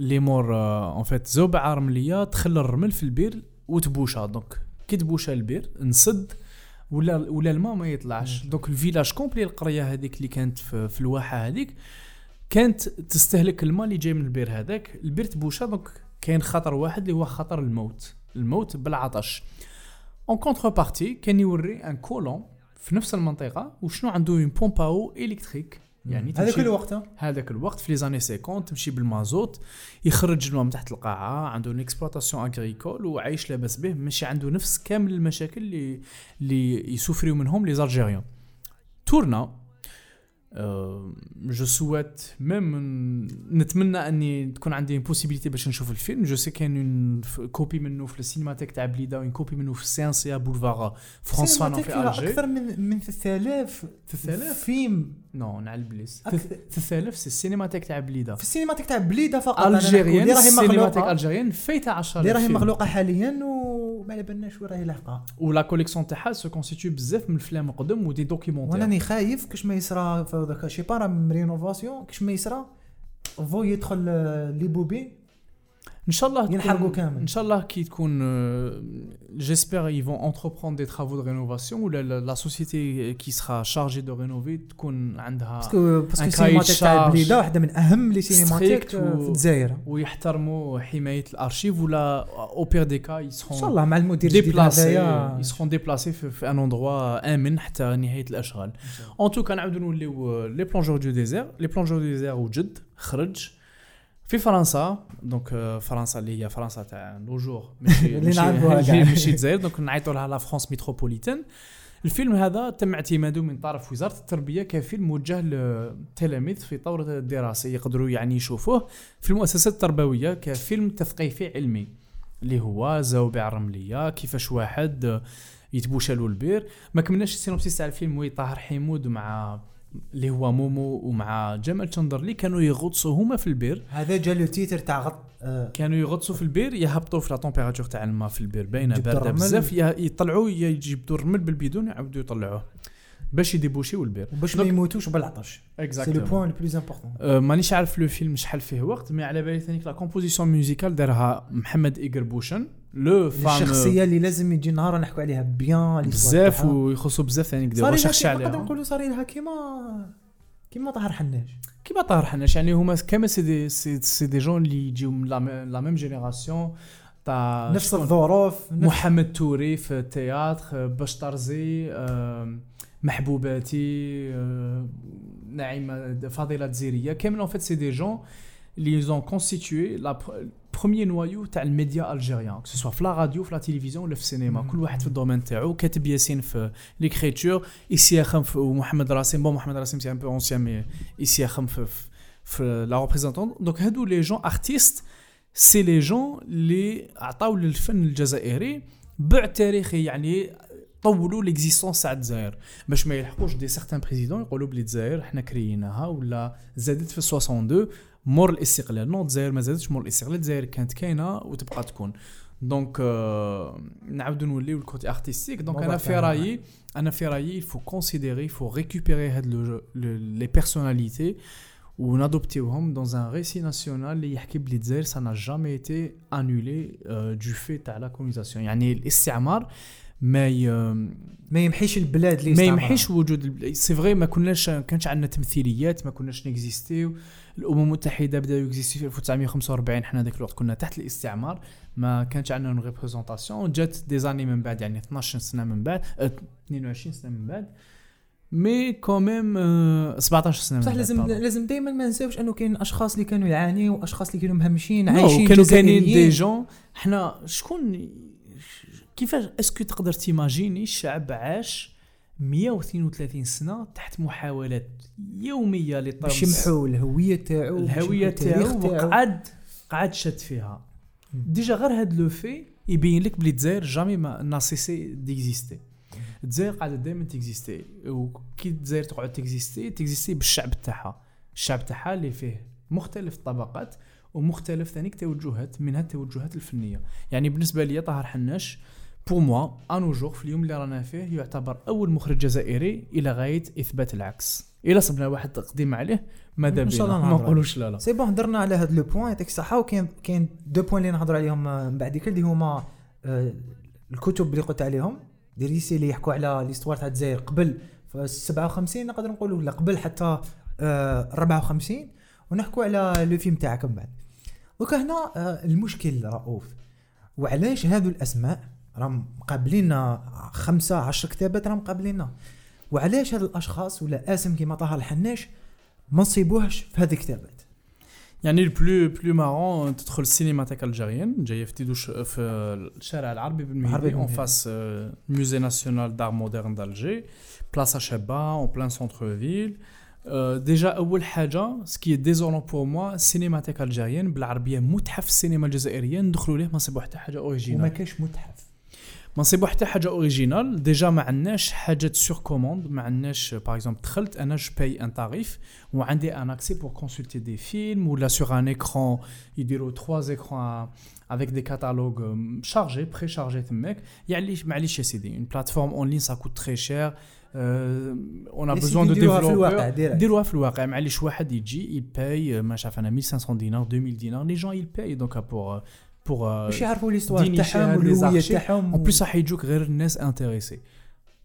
اللي مور en fait زوبعة رملية تخلى الرمل في البير وتبوشها donc كي تبوشها البير نسد ولا ولا الماء ما يطلعش. donc ال village complet القرية هذيك اللي كانت في, في الواحة هذيك كانت تستهلك الماء اللي جاي من البير هذاك. البير تبوشها donc كاين خطر واحد اللي هو خطر الموت. الموت بالعطش. en contrepartie كان يوري un colon في نفس المنطقة وشنو عنده؟ une pompe à eau électrique يعني هذاك الوقت هذاك الوقت في les années 50 تمشي بالمازوت يخرج الماء من تحت القاعة عنده une exploitation agricole وعايش لاباس به ماشي عنده نفس كامل المشاكل اللي اللي يسوفريو منهم les Algériens تورنا je souhaite même نتمنى أني تكون عندي possibilité باش نشوف الفيلم. je sais كاين كوبي منه في السينماتيك تاع بليدة وين كوبي منه في سيانسيا بولفار فرانس فانون في فيها الجي أكثر من من 3000 3000 فيلم نو نعل بليس أكثر. 3000 سي السينماتيك تاع بليده في السينماتيك تاع بليده فقط. الجيريان اللي راهي السينماتيك الجيريان فايتة 10 اللي راهي مخلوقه حاليا وما على بالناش وين راهي لاحقة. ولا كوليكسيون تاعها سو كونستيتيو بزاف من الافلام القدم ودي وأنا دوكيومونتير راني خايف كاش ما يصرى في هذاك شي با رينوفاسيون كاش ما يصرى فو يدخل les bobines إن شاء الله ينحرقوا كامل. إن شاء الله كي تكون j'espère ils vont entreprendre des travaux de rénovation ولا la société qui sera chargée de rénover تكون عندها parce que parce que ان السينماتيك تاع بليده واحدة من أهم les cinémathèques آه، و- في الجزائر. ويحترموا حماية الأرشيف ولا au pire des cas إن ils seront شاء الله مع المدير الجديد déplacés هذايا ils seront déplacés في, un endroit آمن حتى نهاية الأشغال. en tout cas نعاودو نوليو les plongeurs du désert les plongeurs du désert وجد خرج. في فرنسا donc آه، فرنسا اللي هي فرنسا تاع لوجور [laughs] ماشي اللي نعرفوها [laughs] ماشي الجزائر donc نعيطوا لها la France métropolitaine الفيلم هذا تم اعتماده من طرف وزارة التربية كفيلم موجه للتلاميذ في طور الدراسة يقدروا يعني يشوفوه. في المؤسسات التربويه كفيلم تثقيفي علمي اللي هو زوبع رمليه كيفاش واحد يتبوشى له البير. ما كملناش ال synopsis تاع الفيلم oui طاهر حمود مع اللي هو مومو ومع جمال شندرلي كانوا يغطسوا هما في البير. هذا جا le titre تاع غط آه، كانوا يغطسوا في البير يهبطوا في la température تاع الماء في البير. باينة باردة الرمل. بزاف يطلعوا ي- يجبدوا الرمل بالبيدون يعاودوا يطلعوه. باش يديبوشيو البير. وباش ما يموتوش بالعطش c'est le point le plus important أه، مانيش عارف le film شحال فيه وقت mais على بالي ثاني la composition musicale دارها محمد إيغربوشن لو فام الشخصيه اللي لازم يجي نهار نحكوا عليها بيان بزاف ويخصوا بزاف ثاني كدا ريشيرشي لها نقدر عليها. نقولوا صار لها كيما كيما طاهر حناش. كيما طاهر حناش يعني هما كما سي دي سي, دي جون اللي يجيو من لا مي- لا ميم جينيراسيون تاع نفس؟ الظروف محمد توري في التياتر باش طرزي آم، محبوباتي آم، نعيمه فاضلة الجزيريه كامل ان فيت سي دي جون اللي ils ont constitué la première noyau تاع ال média algérien que ce soit في la radio في la télévision ولا في السينما. كل واحد في ال domaine تاعو. كاتب ياسين في l'écriture إسياخم في ومحمد راسم. bon محمد راسم c'est un peu ancien mais إسياخم في في- في la représentation donc هادو les gens artistes c'est les gens اللي عطاو للفن الجزائري بعد تاريخي يعني طولوا l'existence تاع الجزائر باش ما يلحقوش des certains présidents يقولوا بلي الجزائر حنا كريناها ولا زادت في 62 مور الاستقلال. non الجزائر ما زادتش مور الاستقلال. الجزائر كانت كاينة وتبقى تكون. donc آه نعاودو نوليو ال côté artistique donc أنا في. رايي أنا في رأيي il faut considérer il faut récupérer هاد les personnalités ونادوبتيوهم dans un récit national اللي يحكي بلي الجزائر ça a jamais été annulé du fait تاع la colonisation يعني الاستعمار ما ي... ما يمحيش البلاد اللي ما. يمحيش وجود البل- c'est vrai ما كناش كانش عندنا تمثيليات ما كناش نكزيستيو الأمم المتحدة بداو يكزيستيو في 1945 حنا ذاك الوقت كنا تحت الاستعمار ما كانش عندنا une représentation جات des années من بعد يعني 12 سنة من بعد أه 22 سنة من بعد mais quand même 17 سنة بصح لازم. لازم دائما ما نساوش إنه كاين أشخاص اللي كانوا يعانيوا واشخاص اللي كانوا مهمشين عايشين كانوا كاينين des. gens حنا شكون كيفاش est-ce que تقدر تيماجيني الشعب عاش 132 سنة تحت محاولات يومية باش لطمس يمحوا الهوية تاعو باش الهوية تاعو وقعد قعد شد فيها. déjà غير هاد le fait يبين لك بلي الجزائر jamais ما n'a cessé d'exister الجزائر قاعدة دائما تكزيستي وكي الجزائر تقعد تكزيستي تكزيستي بالشعب تاعها. الشعب تاعها اللي فيه مختلف الطبقات ومختلف ثاني توجهات منها التوجهات الفنية. يعني بالنسبة لي طاهر حناش pour moi à nos jours في اليوم اللي رانا فيه يعتبر أول مخرج جزائري إلى غاية إثبات العكس. إلا صبنا واحد تقديم عليه ماذا إن شاء بينا؟ الله ما نقولوش لا لا. سي بون هضرنا على هذا le point يعطيك الصحة. وكاين كاين deux points اللي نهضر عليهم آه، من بعد اللي هما آه، الكتب اللي قلت عليهم. des récits اللي يحكوا على l'histoire تاع الجزائر قبل في 57 نقدر نقولوا ولا قبل حتى آه، 54 ونحكوا على le film تاعك من بعد. دوكا هنا آه، المشكل رؤوف. وعلاش هذو الأسماء؟ راهم مقابلين خمسة عشر كتابات راهم مقابلين وعلاش هاد الأشخاص ولا اسم كيما طاهر حناش ما نصيبوهش في هذه الكتابات؟ يعني ال plus plus marrant تدخل ال cinémathèque algérienne جاية في ديدوش في الشارع العربي بالمهدي en. face musée national d'art moderne d'Alger بلاصه شابه en plein centre ville déjà أول حاجة ce qui est désolant pour moi ال cinémathèque algérienne بالعربية متحف السينما الجزائرية ندخلوا ليه ما نصيبوا حتى حاجة وما original كاش متحف. ما نصيبوا حتى حاجة original déjà ما عندناش حاجات sur commande ما عندناش par exemple دخلت أنا je paye un tarif وعندي un accès pour consulter des films ولا sur un écran يديروا 3 écrans avec des catalogues euh, chargés, préchargés تماك. يعني معليش يا سيدي cher euh, on a يا besoin سيدي de نديروها في الواقع développeurs. direct. ديروها في الواقع معليش واحد يجي يباي ما شاف أنا 1500 دينار 2000 دينار les gens يباي donc pour pour باش يعرفوا l'histoire تاعهم والهويه. تاعهم en plus راح يجوك غير الناس intéressés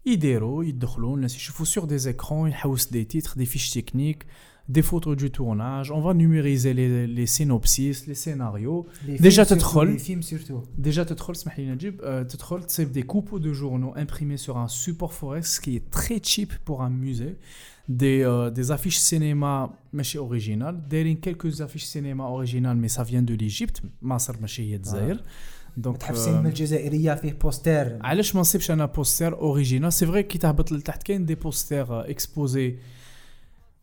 يديروا يدخلوا الناس يشوفوا sur des écrans يحوس des titres des fiches techniques des photos de tournage on va numériser les les synopsis les scénarios les déjà films تدخل. surtout, les films surtout Déjà, تدخل اسمح لي نجيب euh, تدخل تصيب des coupes de journaux imprimés sur un support forex qui est très cheap pour un musée. Des, euh, des affiches cinéma ماشي original. دايرين quelques affiches cinéma original mais ça vient de l'Égypte. مصر ماشي هي الجزائر donc متحف السينما الجزائريه فيه poster علاش ما نصيبش أنا poster original c'est vrai كي تهبط لتحت كاين des posters exposés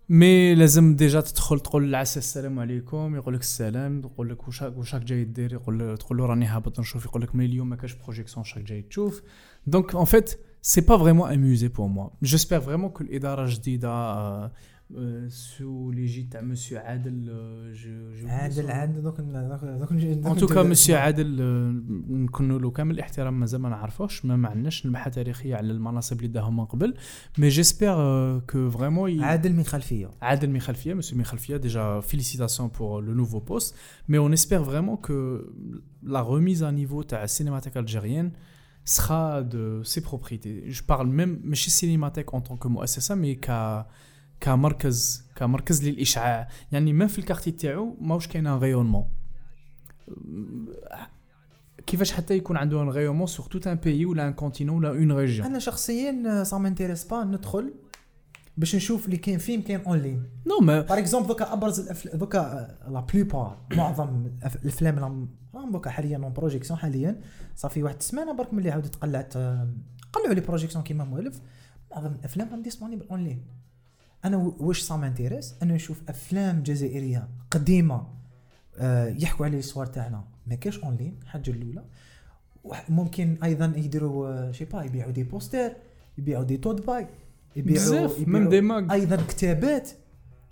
mais لازم déjà تدخل تقول للعساس السلام عليكم يقول لك السلام تقول لك واش واش جاي دير؟ يقول تقول له راني هابط نشوف يقول لك mais اليوم ما كاش projection شاك جاي تشوف. donc en fait c'est pas vraiment un musée pour moi j'espère vraiment que الاداره جديده sous l'égide تاع مسيو عادل آه، je- je- عادل عادل donc donc donc en tout cas monsieur عادل آه، نكون له كامل الاحترام مازال ما نعرفوش ما عندناش نبذة تاريخية على المناصب اللي داهم من قبل mais j'espère que vraiment عادل من خلفية. عادل من خلفية مسيو من خلفية déjà félicitations pour le nouveau poste mais on espère vraiment que la remise à niveau تاع ال cinémathèque algérienne sera de ses priorités. Je parle même ماشي cinémathèque en tant que مؤسسه mais ك كمركز كمركز للإشعاع. يعني ما في ال quartier تاعو ماهوش كاين un rayonnement كيفاش حتى يكون عنده un rayonnement sur tout un pays ولا un continent ولا une région أنا شخصيا ça m'intéresse pas ندخل باش نشوف اللي كاين فيلم كاين en ligne نو ما par exemple دوكا ابرز الافلام دوكا la plupart معظم الأفلام راهم- دوكا حاليا en projection حاليا. صافي واحد السمانة برك ملي عاودت قلعت آه، قلعوا les projections كيما مولف. معظم الأفلام راهم disponibles en ligne أنا واش ça m'intéresse أنا نشوف أفلام جزائرية قديمة آه، يحكوا على الصور تاعنا. ما كاش en ligne الحاجة الاولى ممكن أيضا يديروا آه، شي با يبيعوا des posters يبيعوا دي توت باي يبيعوا même des mugs أيضا كتابات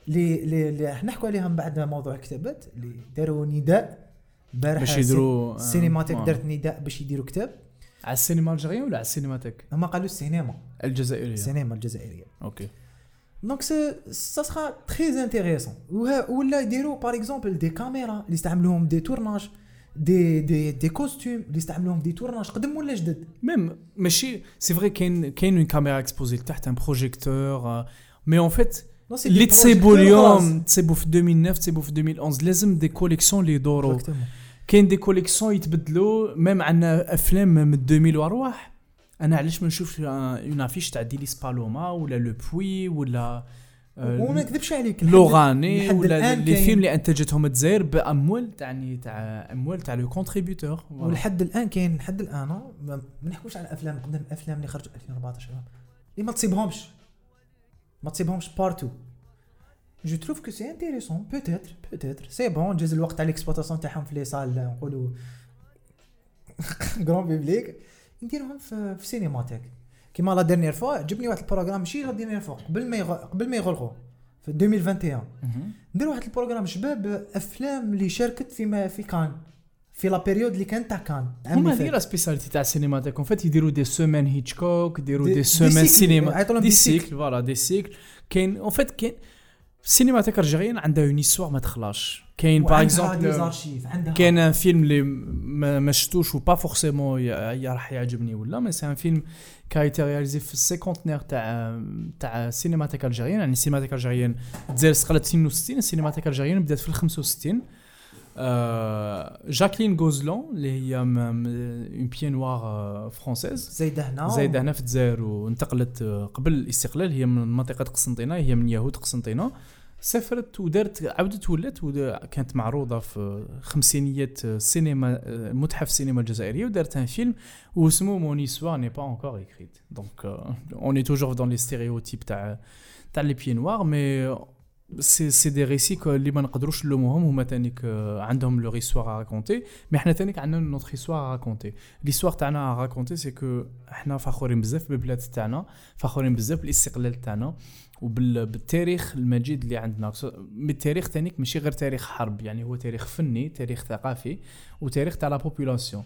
اللي اللي راح نحكوا عليهم بعد موضوع الكتابات اللي داروا نداء بارح باش يديروا السينماتيك آه. دارت نداء باش يديروا كتاب. على السينما الجزائرية ولا على السينماتيك؟ هما قالوا السينما. الجزائرية. السينما الجزائرية. أوكي. دونك سا سخا تري انتيريسون ولا يديروا باغ اكزومبل دي كاميرا اللي يستعملوهم دي تورناج دي دي دي كوستيم اللي استعملوهم في دي تورناج قدم ولا جدد ميم ماشي سي فري كاين كاين اون كاميرا اكسبوزي لتحت ان بروجيكتور مي اون فيت Non, c'est اللي des تصيبوا projecteurs اليوم تصيبوا في 2009 تصيبوا في 2011 لازم دي كوليكسيون اللي يدوروا Exactement. كاين des collections يتبدلوا même عندنا افلام من 2000 وارواح أنا علاش ما نشوف une affiche تاع Délice Paloma ولا Le Puits ولا آه، وما نكذبش عليك. لوراني ولا les films اللي أنتجتهم الجزائر بأموال تاعني تاع أموال تاع le contributeur ولحد الآن كاين لحد الآن ما ما نحكوش على أفلام. قدام الافلام اللي خرجوا 2014 اللي ما تصيبهمش. ما تصيبهمش partout je trouve que c'est intéressant peut-être peut-être سي بون جاز الوقت تاع l'exploitation تاعهم في les salles نقولوا [laughs] grand public نديرهم في في سينيماتيك كيما la dernière fois عجبني واحد ال programme ماشي la dernière fois قبل ما يغ... قبل ما يغلقوا في 2021 مهم. ندير واحد programme شباب افلام اللي شاركت فيما في Cannes في la période اللي كانت تاع كان هما هذه فات. la spécialité تاع ال cinémathèque en fait يديروا des semaines Hitchcock يديروا des- des semaines سينما des cycles. voilà des cycles كاين en fait كاين ال cinémathèque algérienne عندها une histoire ما تخلاش كاين par exemple كاين un film اللي ما شفتوش و pas forcément راح يعجبني ولا mais c'est un film qui a été réalisé في ال cinquantenaire تاع تاع ال cinémathèque algérienne يعني ال cinémathèque algérienne الجزائر استقلت 62 ال cinémathèque algérienne بدات في ال 65 آه، جاكلين غوزلون اللي هي une pied-noir française زايده هنا زايده هنا في الجزائر وانتقلت قبل الاستقلال هي من منطقه قسنطينه هي من يهود قسنطينه سافرت ودارت عاودت ولات كانت معروضه في خمسينيات السينما آه، متحف السينما الجزائريه ودارت un film واسمه mon histoire n'est pas encore écrite. donc on est toujours dans les stéréotypes تاع تاع les pieds-noirs mais c'est c'est des récits اللي ما نقدروش نلوموهم هما تانيك عندهم leur histoire à raconter mais حنا تانيك عندنا notre histoire à raconter l'histoire تاعنا à raconter c'est que حنا فخورين بزاف بالبلاد تاعنا فخورين بزاف بالاستقلال تاعنا وبالتاريخ المجيد اللي عندنا. التاريخ تانيك ماشي غير تاريخ حرب يعني هو تاريخ فني تاريخ ثقافي وتاريخ تاع la population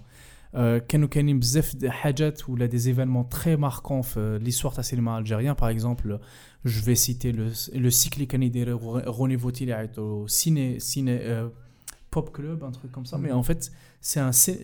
كانوا كاينين بزاف د حاجات ولا des événements très marquants في l'histoire تاع ال cinéma algérien par exemple je vais citer le le cycle اللي كان يدير René Vautier اللي عيطوا ciné ciné pop club, un truc comme ça. Mais en fait, c'est un, cé-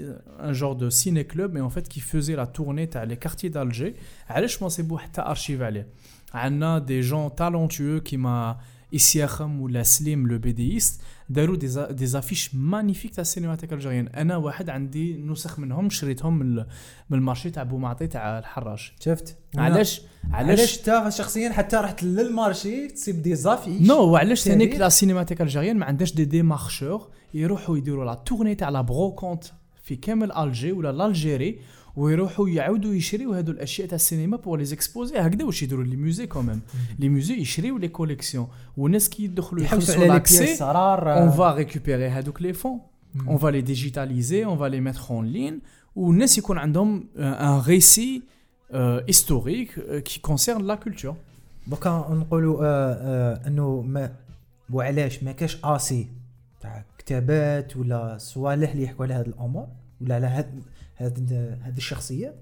un genre de ciné-club, mais en fait, qui faisait la tournée dans les quartiers d'Alger. علاش ما نصيبو حتى ارشيف عليه عندنا des gens talentueux كيما إسياخم ولا سليم le bédéiste داروا des a- des affiches magnifiques تاع ال cinémathèque algérienne أنا واحد عندي نسخ منهم شريتهم من ال- من ال marché تاع بومعطي تاع الحراش. شفت؟ علاش؟ علاش؟ انت شخصيا حتى رحت لل marché تصيب des affiches non وعلاش ثانيك. la cinémathèque algérienne ما عندهاش des démarcheurs يروحوا يديروا la tournée تاع la brocante في كامل Alger ولا l'Algérie ويروحوا يعاودوا يشريوا هادو الأشياء تاع السينما pour les exposer هكذا واش يديروا les musées quand même les musées يشريوا les collections والناس كي يدخلوا يحوسوا على les l'accès on va récupérer هادوك les fonds on va les digitaliser on va les mettre en ligne. والناس يكون عندهم un récit euh, qui concerne la culture. دوكا نقولوا آه آه أنه ما وعلاش ما كاش assez تاع كتابات ولا صوالح اللي يحكوا على هذه الأمور. ولا على هاد هاد هاد الشخصيات.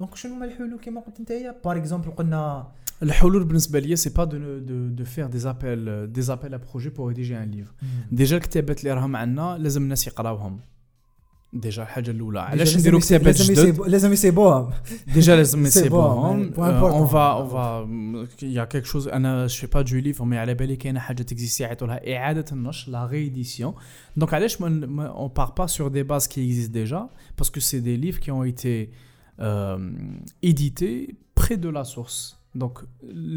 donc شنو هما الحلول كما قلت انت par exemple قلنا الحلول بالنسبة لي c'est pas de de de faire des appels des appels à projet pour rédiger un livre déjà الكتابات اللي راهم عندنا لازم الناس يقراوهم. déjà الحاجة الاولى علاش لازم نديروا يسيب- كتابات لازم جدد يسيبو- لازم يسيبوهم Déjà, les mais C'est c'est bon, bon. ouais, point Euh, important. on va, on va. Il y a quelque chose. أنا je fais pas du livre, mais على بالي كاينة حاجة t'existe يعيطوا لها إعادة النشر, la réédition. Donc, علاش ما ما- on part pas sur des bases qui existent déjà, parce que c'est des livres qui ont été euh, édités près de la source. Donc,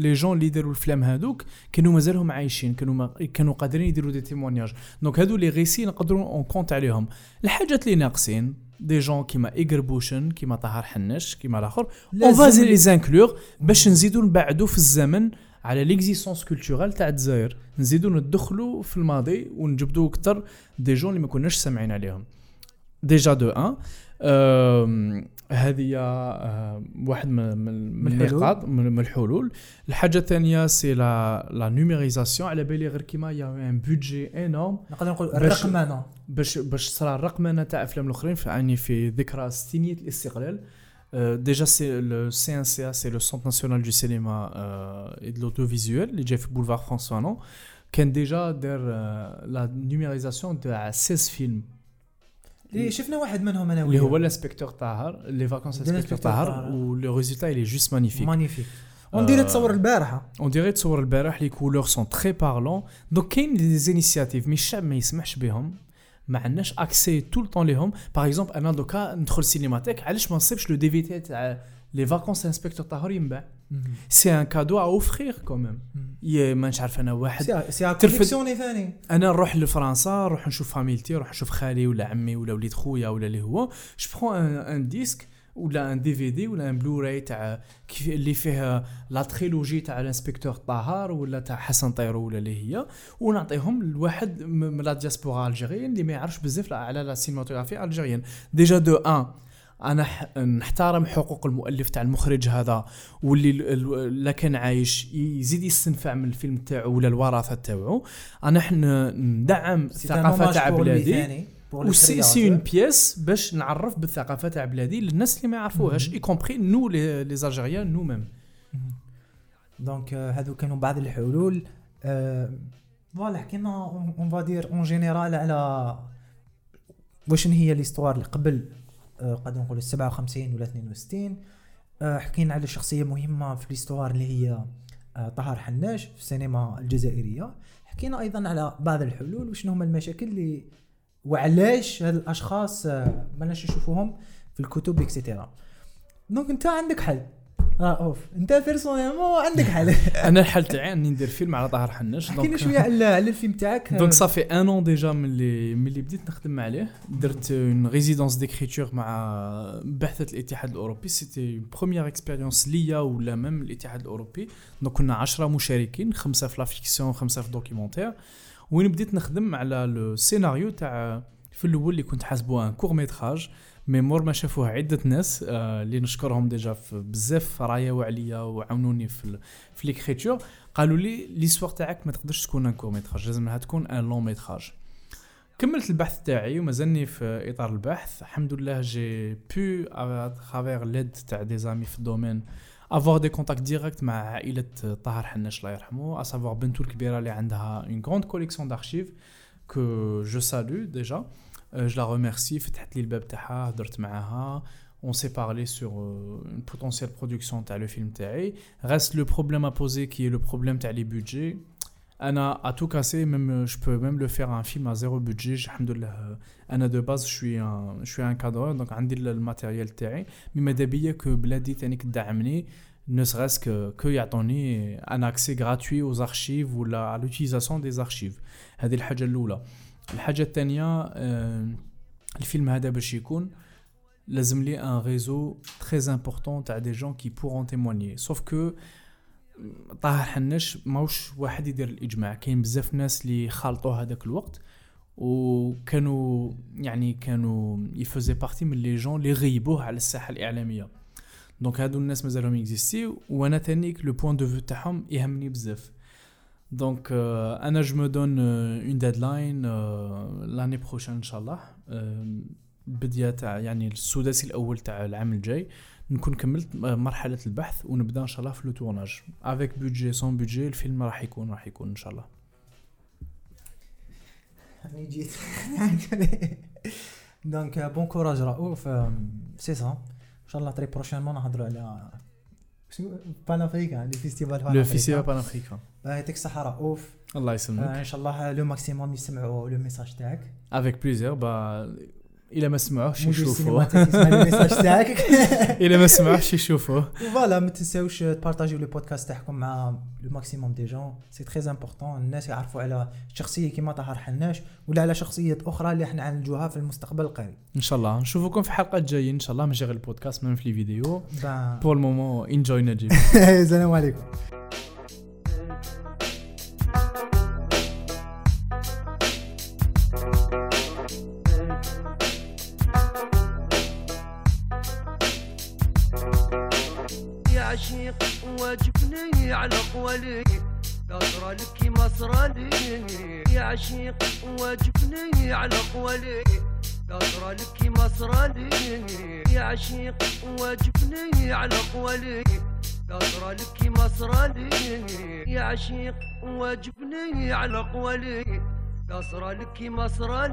les gens اللي يديروا les films هذوك كانوا مازالهم عايشين كانوا ما كانوا قادرين يديروا des témoignages donc هادو لي ريسي نقدروا on compte عليهم الحاجات اللي ناقصين دي جون كيما ايجر بوشن كيما طهر حنش كيما الآخر اون فازي لي زانكلور باش نزيدو نبعدو في الزمن على ليكزيستونس كولتورال تاع الجزائر نزيدو ندخلو في الماضي ونجبدو أكثر دي جون اللي ما كناش سامعين عليهم ديجا دو ان هذه آه، واحد من. النقاط من الحلول. الحاجة الثانية سي لا لا نيميريزاسيون على بالي غير كيما يا ان بودجي انورم نقدر نقول الرقمنة. باش باش صرا الرقمنة تاع أفلام الأخرين في يعني في ذكرى ستينيه الاستقلال. déjà c'est le CNC c'est le Centre national de cinéma et de l'audiovisuel اللي جاي في بولفار فرانسوا نو كان déjà دار la numérisation تاع 16 فيلم اللي شفنا واحد منهم أنا اللي هو ال inspecteur طاهر les vacances inspecteur طاهر. و le résultat est juste magnifique. Magnifique. on dirait. تصور البارحه on dirait تصور البارح les couleurs sont très parlantes donc كاين des initiatives mais الشعب ما يسمحش بهم ما عندناش accès tout le temps ليهم par exemple أنا دوكا ندخل سينيماتيك علاش ما نصيبش le DVD تاع les vacances inspecteur طاهر ينباع c'est un cadeau à offrir quand même ما نش عارف أنا واحد collectionner ثاني أنا نروح لفرنسا نروح نشوف فاميلتي نروح نشوف خالي ولا عمي ولا وليد خويا ولا اللي هو. j'ai un, disque ولا un DVD ولا un Blu-ray تاع اللي فيه la trilogie تاع ال inspecteur طاهر ولا تاع حسن طيرو ولا اللي هي. ونعطيهم لواحد من la diaspora algérienne اللي ما يعرفش بزاف على la cinématographie algérienne déjà de un أنا نحترم حقوق المؤلف تاع المخرج هذا واللي لا كان عايش يزيد يستنفع من الفيلم تاعو ولا الوراثة تاعو. أنا حنا ندعم الثقافه تاع بلادي و si c'est une pièce باش نعرف بالثقافة تاع بلادي للناس اللي ما يعرفوهاش. y compris nous les les algériens nous-mêmes donc هذو كانوا بعض الحلول. voilà حكينا on va dire en général على واش هي l'histoire اللي قبل؟ قد نقول 57 ولا 62 آه، حكينا على شخصية مهمة في l'histoire اللي هي آه، طهر حناش في السينما الجزائرية. حكينا أيضا على بعض الحلول وشنو هما المشاكل اللي وعلاش هاد الاشخاص آه، ما نشوفوهم في الكتب et cetera donc أنت عندك حل. آه أوف. أنت personnellement عندك حل. [laughs] أنا الحل تاعي أني ندير فيلم على طاهر حناش. حكينا شوية على على الفيلم تاعك. donc صافي un déjà من اللي بديت نخدم عليه. درت une résidence d'écriture مع بعثة الاتحاد الأوروبي. c'était une première expérience ليا ولا même الاتحاد الأوروبي. donc كنا 10 مشاركين خمسة في la fiction خمسة في documentaire وين بديت نخدم على le scénario تاع في الأول اللي كنت حاسبه un court métrage mais مور ما شافوه عدة ناس آه، اللي نشكرهم déjà بزاف راياو عليا وعاونوني في في l'écriture قالوا لي l'histoire تاعك ما تقدرش تكون un court métrage لازم تكون un long métrage كملت البحث تاعي ومازالني في إطار البحث. الحمد لله j'ai pu à travers l'aide تاع des amis في ال domaine avoir des contacts directs مع عائلة طاهر حناش الله يرحمه à savoir بنته الكبيرة اللي عندها une grande collection d'archives كو جو سالو ديجا جو لا ريميرسي فتحت لي الباب تاعها هضرت معاها on s'est parlé sur euh, une potentielle production تاع لو فيلم تاعي reste le problème à poser qui est le problème تاع les budgets أنا à tout casser même je peux même le faire un film à zéro budget الحمد لله أنا دو باز شوي un je suis un cadreur donc عندي الماتيريال تاعي مي ماذا بيا كو بلادي تاني تدعمني ne serait-ce que que يعطوني un accès gratuit aux archives ولا à l'utilisation des archives هذه الحاجة الاولى الحاجة الثانية آه، الفيلم هذا باش يكون لازم لي un réseau très important تاع des gens qui pourront témoigner. sauf que طاهر حناش ماوش واحد يدير الإجماع. كاين بزاف ناس اللي خالطوا هذاك الوقت وكانوا يعني كانوا يفوزي partie من les gens اللي غيبوه على الساحة الإعلامية. donc هادو الناس مازالهم اكزيستي وأنا تانيك le point de vue تاعهم يهمني بزاف. donc euh, أنا je me donne une deadline l'année prochaine ان شاء الله euh, بدايه تاع يعني السداسي الأول تاع العام الجاي. نكون كملت مرحلة البحث ونبدأ ان شاء الله في le tournage avec budget sans budget الفيلم راح يكون راح يكون ان شاء الله يعني جيت. donc bon courage رؤوف سي سا ان شاء الله très prochainement نهضروا على شنو؟ panafricain les festivals le festival panafricain يعطيك الصحه رؤوف الله آه، يسلمك إن شاء الله le maximum يسمعوا le message تاعك. avec plaisir bah إلى ما سمعوش مدير يشوفوا السينماتيك يسمع le message [laughs] تاعك. إلى ما سمعوش يشوفوا voilà ما تنساوش تبارطاجيو le podcast تاعكم مع le maximum des gens. c'est très important الناس يعرفوا على شخصية كيما طاهر حناش ولا على شخصيات أخرى اللي إحنا نعالجوها في المستقبل القريب. إن شاء الله. نشوفكم في حلقات جايين إن شاء الله. ماشي غير البودكاست même في les vidéos ben pour le moment انجوي نجيب السلام عليكم. قولي نصر لك يا عشيق واجبني على قولي نصر لك لي يا عشيق واجبني على قولي نصر لك لي يا عشيق واجبني على قولي نصر لك مصر